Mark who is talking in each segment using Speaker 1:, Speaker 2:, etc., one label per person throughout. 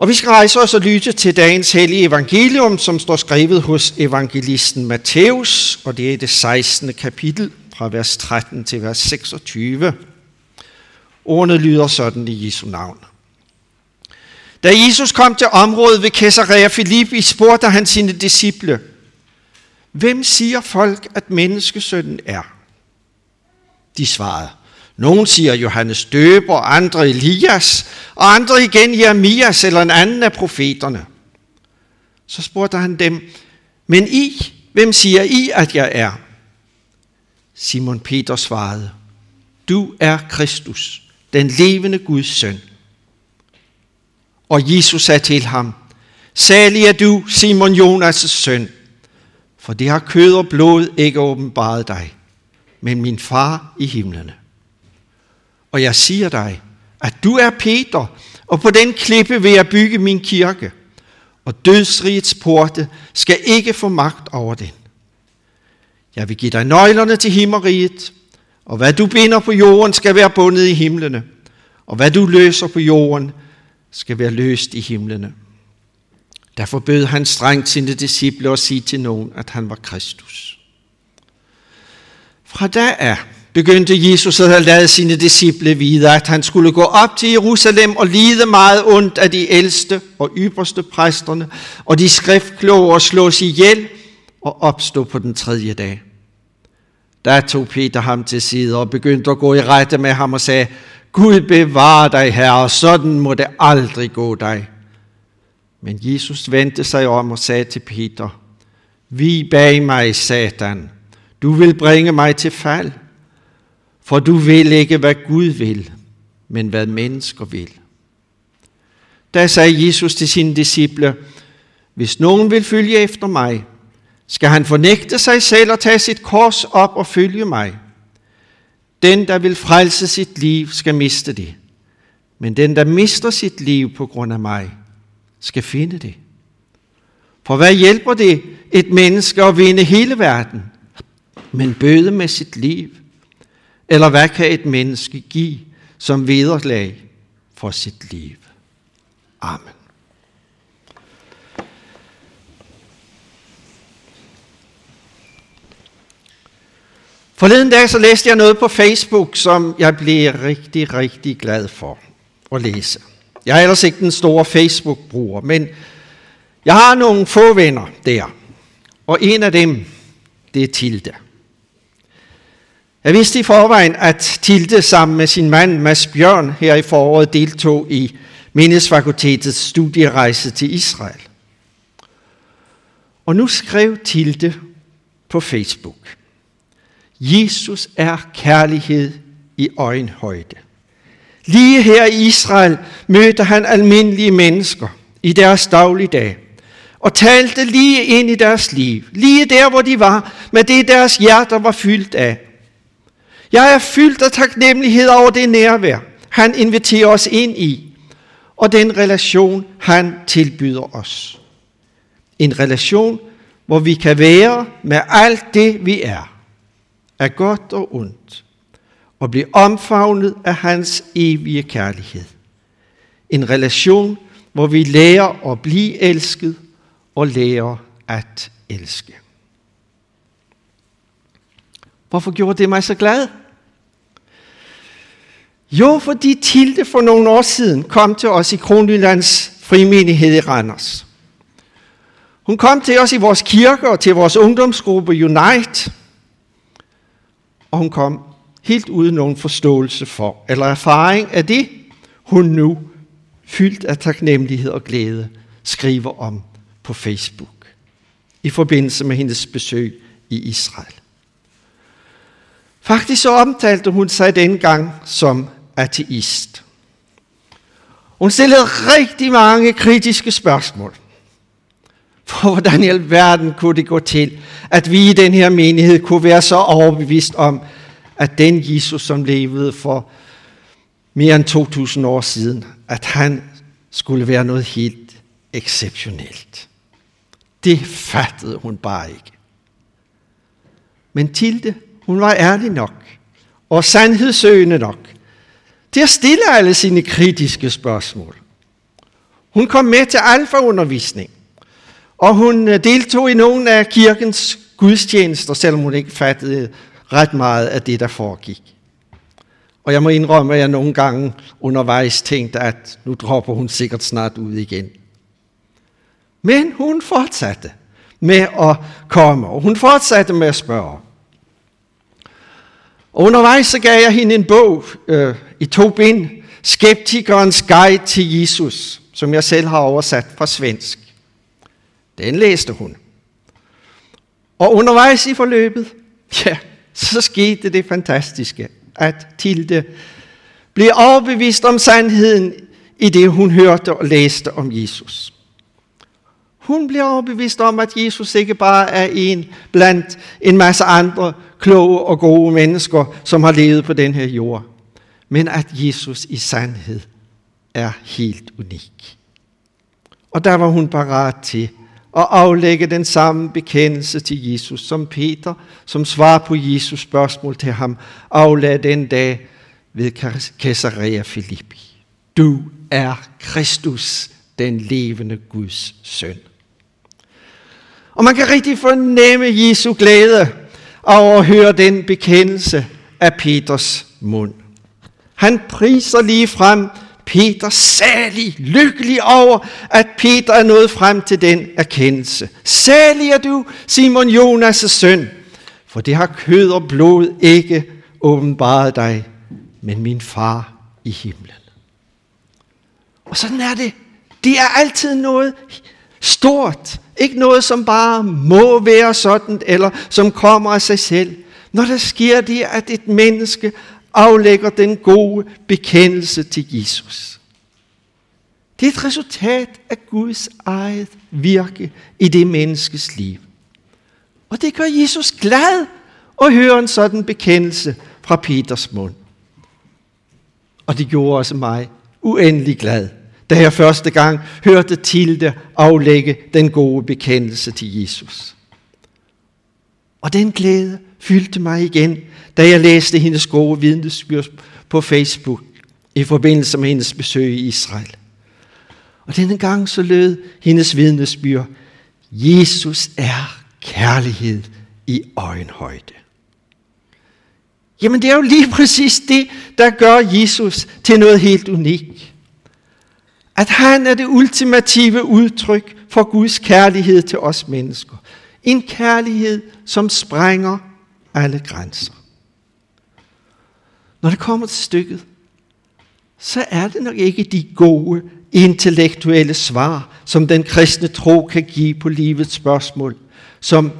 Speaker 1: Og vi skal rejse os og lytte til dagens hellige evangelium, som står skrevet hos evangelisten Matthæus, og det er det 16. kapitel fra vers 13 til vers 26. Ordene lyder sådan i Jesu navn. Da Jesus kom til området ved Caesarea Philippi, spurgte han sine disciple, Hvem siger folk, at menneskesønnen er? De svarede, nogle siger Johannes Døber, andre Elias, og andre igen Jeremias eller en anden af profeterne. Så spurgte han dem, men I, hvem siger I, at jeg er? Simon Peter svarede, du er Kristus, den levende Guds søn. Og Jesus sagde til ham, Salig er du, Simon Jonas' søn, for det har kød og blod ikke åbenbaret dig, men min far i himlene. Og jeg siger dig, at du er Peter, og på den klippe vil jeg bygge min kirke, og dødsrigets porte skal ikke få magt over den. Jeg vil give dig nøglerne til himmeriget, og hvad du binder på jorden skal være bundet i himlene, og hvad du løser på jorden skal være løst i himlene. Derfor bød han strengt sine disciple at sige til nogen, at han var Kristus. Fra da af begyndte Jesus at have lavet sine disciple vide, at han skulle gå op til Jerusalem og lide meget ondt af de ældste og ypperste præsterne, og de skriftkloge og slås ihjel og opstå på den tredje dag. Der tog Peter ham til side og begyndte at gå i rette med ham og sagde, Gud bevare dig, herre, sådan må det aldrig gå dig. Men Jesus vendte sig om og sagde til Peter, Vi bag mig, Satan, du vil bringe mig til fald, for du vil ikke, hvad Gud vil, men hvad mennesker vil. Da sagde Jesus til sine disciple, Hvis nogen vil følge efter mig, skal han fornægte sig selv og tage sit kors op og følge mig. Den, der vil frelse sit liv, skal miste det. Men den, der mister sit liv på grund af mig, skal finde det. For hvad hjælper det et menneske at vinde hele verden, men bøde med sit liv? Eller hvad kan et menneske give som vederlag for sit liv? Amen. Forleden dag så læste jeg noget på Facebook, som jeg blev rigtig, rigtig glad for at læse. Jeg er ellers ikke den store Facebook-bruger, men jeg har nogle få venner der, og en af dem, det er Tilde. Jeg vidste i forvejen, at Tilde sammen med sin mand Mads Bjørn her i foråret deltog i Mindesfakultetets studierejse til Israel. Og nu skrev Tilde på Facebook. Jesus er kærlighed i øjenhøjde. Lige her i Israel mødte han almindelige mennesker i deres dagligdag og talte lige ind i deres liv, lige der, hvor de var, med det deres hjerter var fyldt af. Jeg er fyldt af taknemmelighed over det nærvær, han inviterer os ind i, og den relation, han tilbyder os. En relation, hvor vi kan være med alt det, vi er, af godt og ondt, og blive omfavnet af hans evige kærlighed. En relation, hvor vi lærer at blive elsket og lærer at elske. Hvorfor gjorde det mig så glad? Jo, fordi Tilde for nogle år siden kom til os i Kronjyllands frimenighed i Randers. Hun kom til os i vores kirke og til vores ungdomsgruppe Unite. Og hun kom helt uden nogen forståelse for, eller erfaring af det, hun nu, fyldt af taknemmelighed og glæde, skriver om på Facebook i forbindelse med hendes besøg i Israel. Faktisk så omtalte hun sig dengang som ateist. Hun stillede rigtig mange kritiske spørgsmål. For hvordan i alverden kunne det gå til, at vi i den her menighed kunne være så overbevist om, at den Jesus, som levede for mere end 2000 år siden, at han skulle være noget helt exceptionelt. Det fattede hun bare ikke. Men Tilde, hun var ærlig nok og sandhedssøgende nok til at stille alle sine kritiske spørgsmål. Hun kom med til alfa-undervisning, og hun øh, deltog i nogle af kirkens gudstjenester, selvom hun ikke fattede ret meget af det, der foregik. Og jeg må indrømme, at jeg nogle gange undervejs tænkte, at nu dropper hun sikkert snart ud igen. Men hun fortsatte med at komme, og hun fortsatte med at spørge. Og undervejs så gav jeg hende en bog øh, i to bind, Skeptikernes Guide til Jesus, som jeg selv har oversat fra svensk. Den læste hun. Og undervejs i forløbet, ja, så skete det fantastiske, at Tilde blev overbevist om sandheden i det, hun hørte og læste om Jesus. Hun blev overbevist om, at Jesus ikke bare er en blandt en masse andre kloge og gode mennesker, som har levet på den her jord, men at Jesus i sandhed er helt unik. Og der var hun parat til at aflægge den samme bekendelse til Jesus, som Peter, som svar på Jesus spørgsmål til ham, aflagde den dag ved Caesarea Philippi. Du er Kristus, den levende Guds søn. Og man kan rigtig fornemme Jesu glæde og at høre den bekendelse af Peters mund. Han priser lige frem Peter særlig lykkelig over, at Peter er nået frem til den erkendelse. Særlig er du, Simon Jonas' søn, for det har kød og blod ikke åbenbaret dig, men min far i himlen. Og sådan er det. Det er altid noget stort. Ikke noget, som bare må være sådan, eller som kommer af sig selv. Når der sker det, at et menneske aflægger den gode bekendelse til Jesus. Det er et resultat af Guds eget virke i det menneskes liv. Og det gør Jesus glad at høre en sådan bekendelse fra Peters mund. Og det gjorde også mig uendelig glad, da jeg første gang hørte Tilde aflægge den gode bekendelse til Jesus. Og den glæde fyldte mig igen, da jeg læste hendes gode vidnesbyrd på Facebook i forbindelse med hendes besøg i Israel. Og denne gang så lød hendes vidnesbyrd, Jesus er kærlighed i øjenhøjde. Jamen det er jo lige præcis det, der gør Jesus til noget helt unikt. At han er det ultimative udtryk for Guds kærlighed til os mennesker. En kærlighed, som sprænger alle grænser. Når det kommer til stykket, så er det nok ikke de gode intellektuelle svar, som den kristne tro kan give på livets spørgsmål, som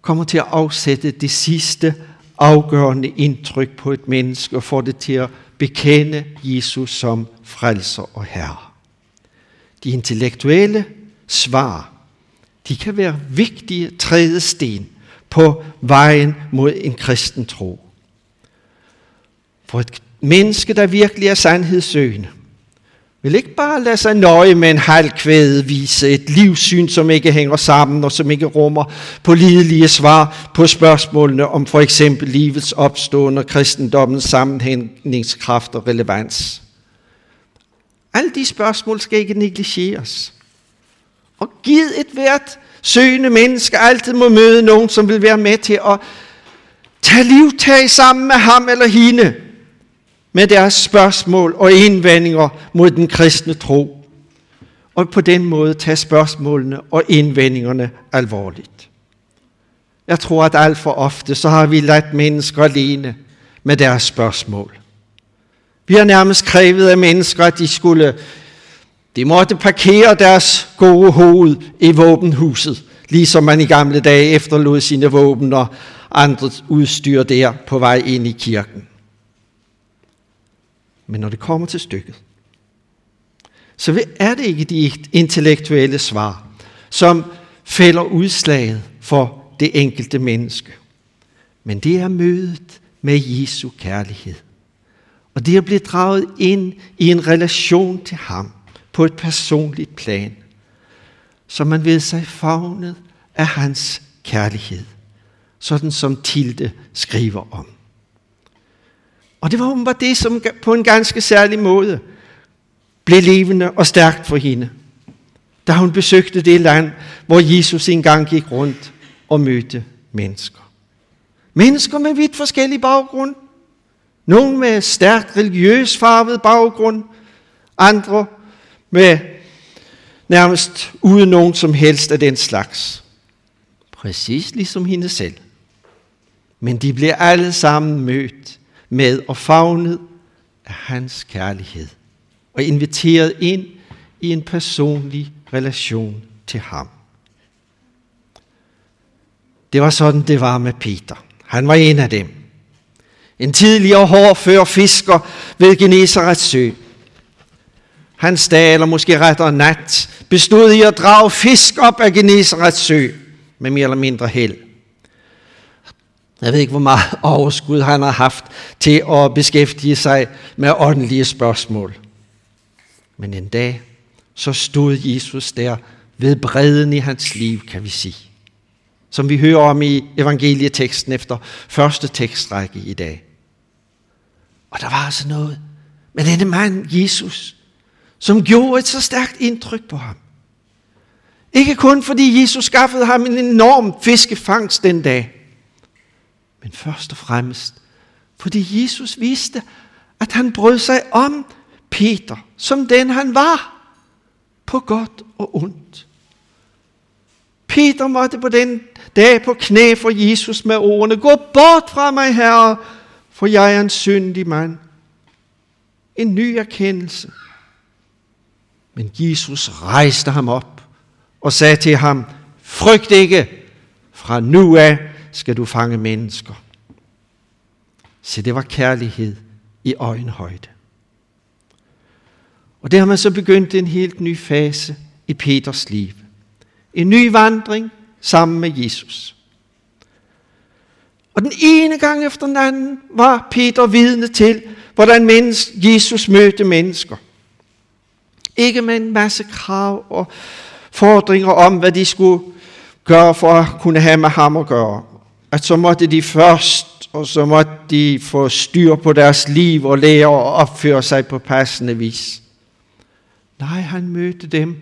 Speaker 1: kommer til at afsætte det sidste afgørende indtryk på et menneske og får det til at bekende Jesus som frelser og herre. De intellektuelle svar, de kan være vigtige trædesten på vejen mod en kristen tro. For et menneske, der virkelig er sandhedssøgende, vil ikke bare lade sig nøje med en halvkvæde vise et livssyn, som ikke hænger sammen og som ikke rummer pålidelige svar på spørgsmålene om for eksempel livets opståen og kristendommens sammenhængningskraft og relevans. Alle de spørgsmål skal ikke negligeres. Og giv et hvert søgende menneske altid må møde nogen, som vil være med til at tage livtag sammen med ham eller hende med deres spørgsmål og indvendinger mod den kristne tro. Og på den måde tage spørgsmålene og indvendingerne alvorligt. Jeg tror, at alt for ofte så har vi ladt mennesker alene med deres spørgsmål. Vi har nærmest krævet af mennesker, at de skulle de måtte parkere deres gode hoved i våbenhuset, ligesom man i gamle dage efterlod sine våben og andres udstyr der på vej ind i kirken. Men når det kommer til stykket, så er det ikke de intellektuelle svar, som fælder udslaget for det enkelte menneske. Men det er mødet med Jesu kærlighed. Og det er blevet draget ind i en relation til ham på et personligt plan, så man ved sig fagnet af hans kærlighed, sådan som Tilde skriver om. Og det var det, som på en ganske særlig måde blev levende og stærkt for hende. da hun besøgte det land, hvor Jesus engang gik rundt og mødte mennesker. Mennesker med vidt forskellig baggrund. Nogle med stærkt religiøs farvet baggrund. Andre med nærmest uden nogen som helst af den slags. Præcis ligesom hende selv. Men de blev alle sammen mødt med og favnet af hans kærlighed og inviteret ind i en personlig relation til ham. Det var sådan, det var med Peter. Han var en af dem. En tidligere hårdfør fisker ved Genesarets sø. Hans dag, eller måske rettere nat, bestod i at drage fisk op af Genesarets sø med mere eller mindre held. Jeg ved ikke, hvor meget overskud han har haft til at beskæftige sig med åndelige spørgsmål. Men en dag, så stod Jesus der ved bredden i hans liv, kan vi sige. Som vi hører om i evangelieteksten efter første tekstrække i dag. Og der var altså noget med denne mand, Jesus, som gjorde et så stærkt indtryk på ham. Ikke kun fordi Jesus skaffede ham en enorm fiskefangst den dag, men først og fremmest fordi Jesus vidste, at han brød sig om Peter, som den han var, på godt og ondt. Peter måtte på den dag på knæ for Jesus med ordene, gå bort fra mig, Herre, for jeg er en syndig mand. En ny erkendelse. Men Jesus rejste ham op og sagde til ham, frygt ikke, fra nu af skal du fange mennesker. Så det var kærlighed i øjenhøjde. Og der har man så begyndt en helt ny fase i Peters liv. En ny vandring sammen med Jesus. Og den ene gang efter den anden var Peter vidne til, hvordan Jesus mødte mennesker. Ikke med en masse krav og fordringer om, hvad de skulle gøre for at kunne have med ham at gøre. At så måtte de først, og så måtte de få styr på deres liv og lære at opføre sig på passende vis. Nej, han mødte dem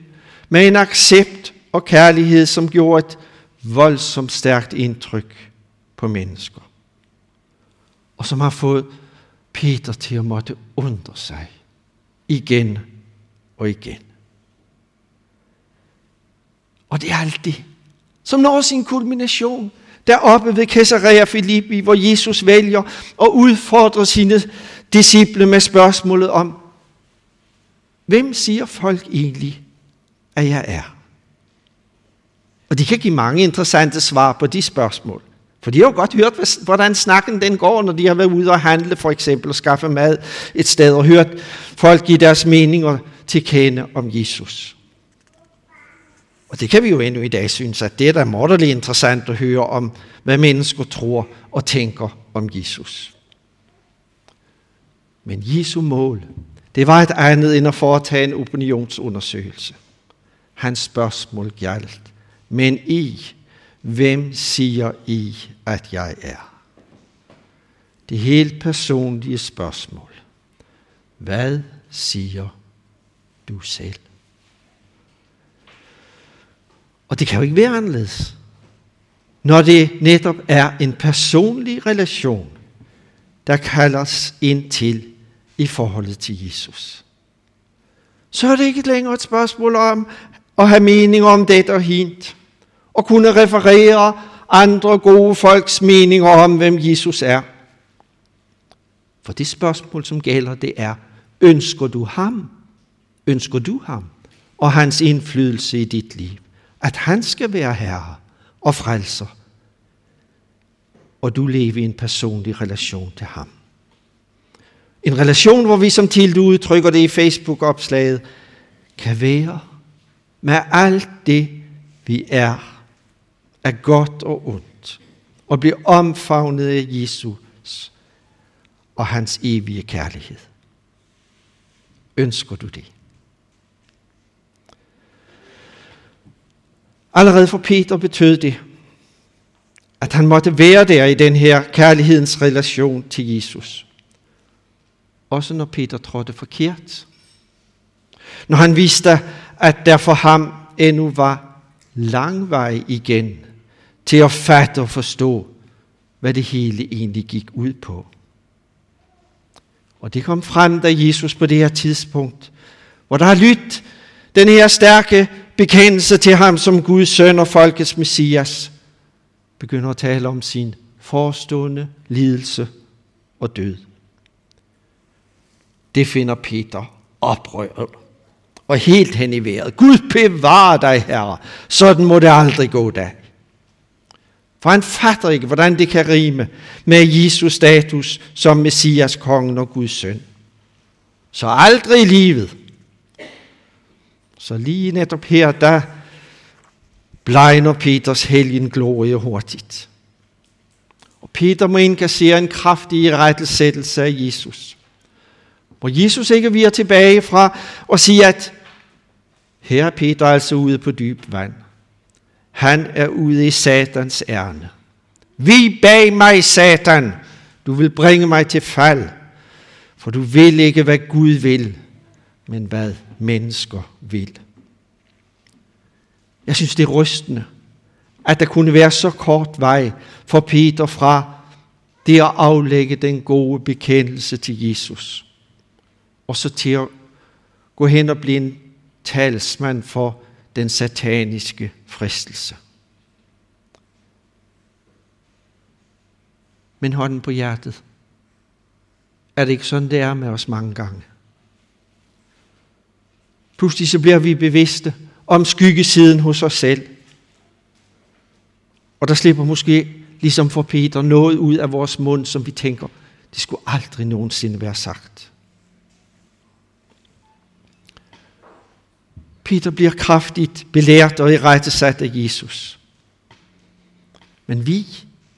Speaker 1: med en accept og kærlighed, som gjorde et voldsomt stærkt indtryk på mennesker. Og som har fået Peter til at måtte undre sig igen og igen. Og det er alt det, som når sin kulmination deroppe ved Caesarea Philippi, hvor Jesus vælger at udfordre sine disciple med spørgsmålet om, hvem siger folk egentlig, at jeg er? Og de kan give mange interessante svar på de spørgsmål. For de har jo godt hørt, hvordan snakken den går, når de har været ude og handle for eksempel og skaffe mad et sted og hørt folk give deres meninger til kende om Jesus. Og det kan vi jo endnu i dag synes, at det er da morderligt interessant at høre om, hvad mennesker tror og tænker om Jesus. Men Jesu mål, det var et andet end at foretage en opinionsundersøgelse. Hans spørgsmål galt, men I, hvem siger I, at jeg er? Det helt personlige spørgsmål. Hvad siger du selv? Og det kan jo ikke være anderledes, når det netop er en personlig relation, der kaldes ind til i forholdet til Jesus. Så er det ikke længere et spørgsmål om at have mening om det og hint, og kunne referere andre gode folks meninger om, hvem Jesus er. For det spørgsmål, som gælder, det er, ønsker du ham? Ønsker du ham og hans indflydelse i dit liv? At han skal være herre og frelser, og du lever i en personlig relation til ham. En relation, hvor vi som til du udtrykker det i Facebook-opslaget, kan være med alt det, vi er, af godt og ondt, og blive omfavnet af Jesus og hans evige kærlighed. Ønsker du det? Allerede for Peter betød det, at han måtte være der i den her kærlighedens relation til Jesus. Også når Peter trådte forkert. Når han vidste, at der for ham endnu var lang vej igen til at fatte og forstå, hvad det hele egentlig gik ud på. Og det kom frem, da Jesus på det her tidspunkt, hvor der har lyttet den her stærke bekendelse til ham som Guds søn og folkets messias, begynder at tale om sin forestående lidelse og død. Det finder Peter oprøret og helt hen i vejret. Gud bevare dig, Herre. Sådan må det aldrig gå da. For han fatter ikke, hvordan det kan rime med Jesus status som Messias, kongen og Guds søn. Så aldrig i livet. Så lige netop her, der blegner Peters helgen glorie hurtigt. Og Peter må indkassere en kraftig rettelsættelse af Jesus. Hvor Jesus ikke viger tilbage fra og siger, at her er Peter altså ude på dyb vand. Han er ude i satans ærne. Vi bag mig, satan. Du vil bringe mig til fald. For du vil ikke, hvad Gud vil, men hvad mennesker vil. Jeg synes, det er rystende, at der kunne være så kort vej for Peter fra det at aflægge den gode bekendelse til Jesus, og så til at gå hen og blive en talsmand for den sataniske fristelse. Men hånden på hjertet. Er det ikke sådan, det er med os mange gange? Pludselig så bliver vi bevidste om skyggesiden hos os selv. Og der slipper måske, ligesom for Peter, noget ud af vores mund, som vi tænker, det skulle aldrig nogensinde være sagt. Peter bliver kraftigt belært og i rette sat af Jesus. Men vi,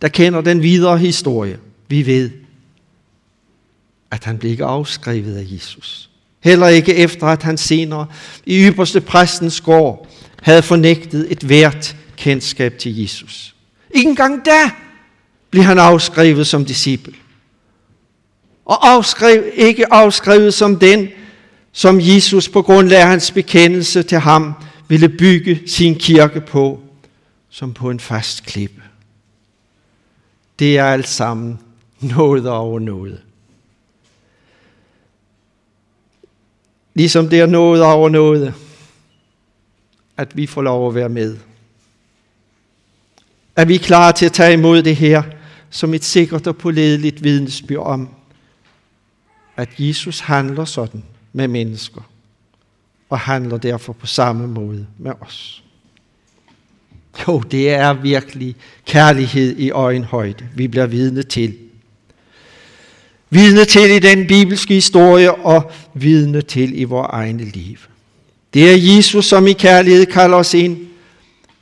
Speaker 1: der kender den videre historie, vi ved, at han blev ikke afskrevet af Jesus. Heller ikke efter, at han senere i ypperste præstens gård havde fornægtet et hvert kendskab til Jesus. Ikke engang da blev han afskrevet som disciple. Og afskrev, ikke afskrevet som den, som Jesus på grund af hans bekendelse til ham ville bygge sin kirke på, som på en fast klippe. Det er alt sammen noget over noget. Ligesom det er noget over noget, at vi får lov at være med. Er vi klar til at tage imod det her som et sikkert og pålideligt vidnesbyrd om, at Jesus handler sådan med mennesker, og handler derfor på samme måde med os. Jo, det er virkelig kærlighed i øjenhøjde, vi bliver vidne til. Vidne til i den bibelske historie og vidne til i vores egne liv. Det er Jesus, som i kærlighed kalder os ind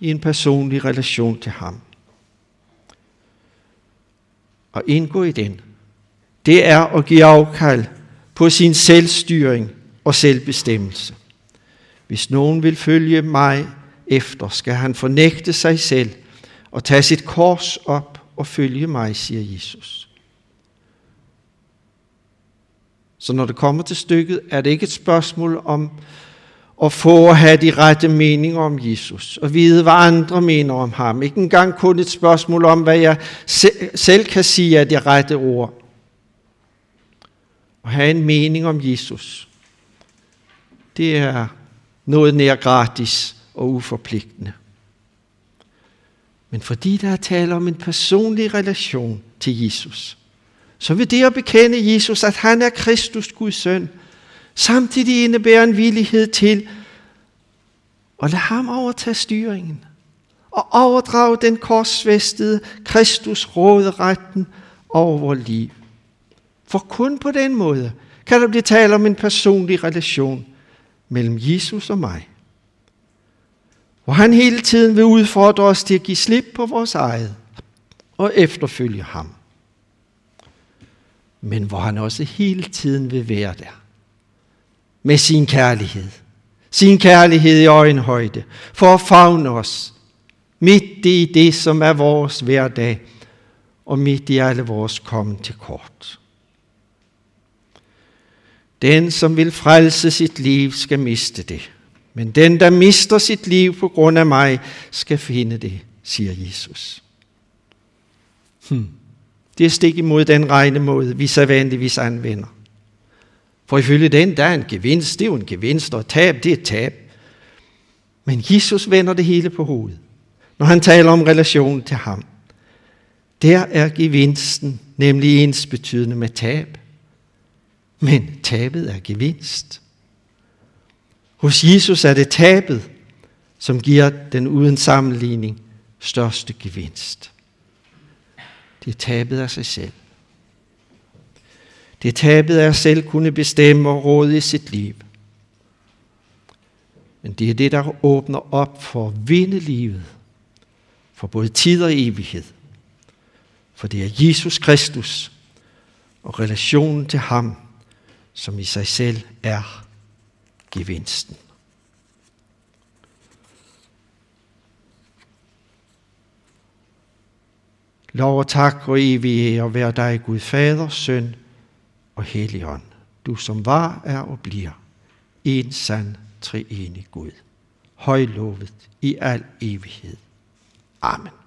Speaker 1: i en personlig relation til ham. Og indgå i den, det er at give afkald på sin selvstyring og selvbestemmelse. Hvis nogen vil følge mig efter, skal han fornægte sig selv og tage sit kors op og følge mig, siger Jesus. Så når det kommer til stykket, er det ikke et spørgsmål om at få at have de rette meninger om Jesus, og vide, hvad andre mener om ham. Ikke engang kun et spørgsmål om, hvad jeg selv kan sige af de rette ord at have en mening om Jesus, det er noget nær gratis og uforpligtende. Men fordi der er tale om en personlig relation til Jesus, så vil det at bekende Jesus, at han er Kristus Guds søn, samtidig indebære en villighed til at lade ham overtage styringen og overdrage den korsvestede Kristus råderetten over vores liv. For kun på den måde kan der blive tale om en personlig relation mellem Jesus og mig. Hvor han hele tiden vil udfordre os til at give slip på vores eget og efterfølge ham. Men hvor han også hele tiden vil være der. Med sin kærlighed. Sin kærlighed i øjenhøjde. For at fagne os. Midt i det, som er vores hverdag. Og midt i alle vores kommen til kort. Den, som vil frelse sit liv, skal miste det. Men den, der mister sit liv på grund af mig, skal finde det, siger Jesus. Hmm. Det er stik imod den regnemåde, vi sædvanligvis anvender. For ifølge den, der er en gevinst, det er jo en gevinst, og tab, det er tab. Men Jesus vender det hele på hovedet, når han taler om relationen til ham. Der er gevinsten nemlig ens betydende med tab. Men tabet er gevinst. Hos Jesus er det tabet, som giver den uden sammenligning største gevinst. Det er tabet af sig selv. Det er tabet af at selv kunne bestemme og råde i sit liv. Men det er det, der åbner op for at vinde livet. For både tid og evighed. For det er Jesus Kristus og relationen til ham, som i sig selv er gevinsten. Lov og tak og evig ære være dig, Gud Fader, Søn og Helligånd. Du som var, er og bliver en sand treenig Gud. Højlovet i al evighed. Amen.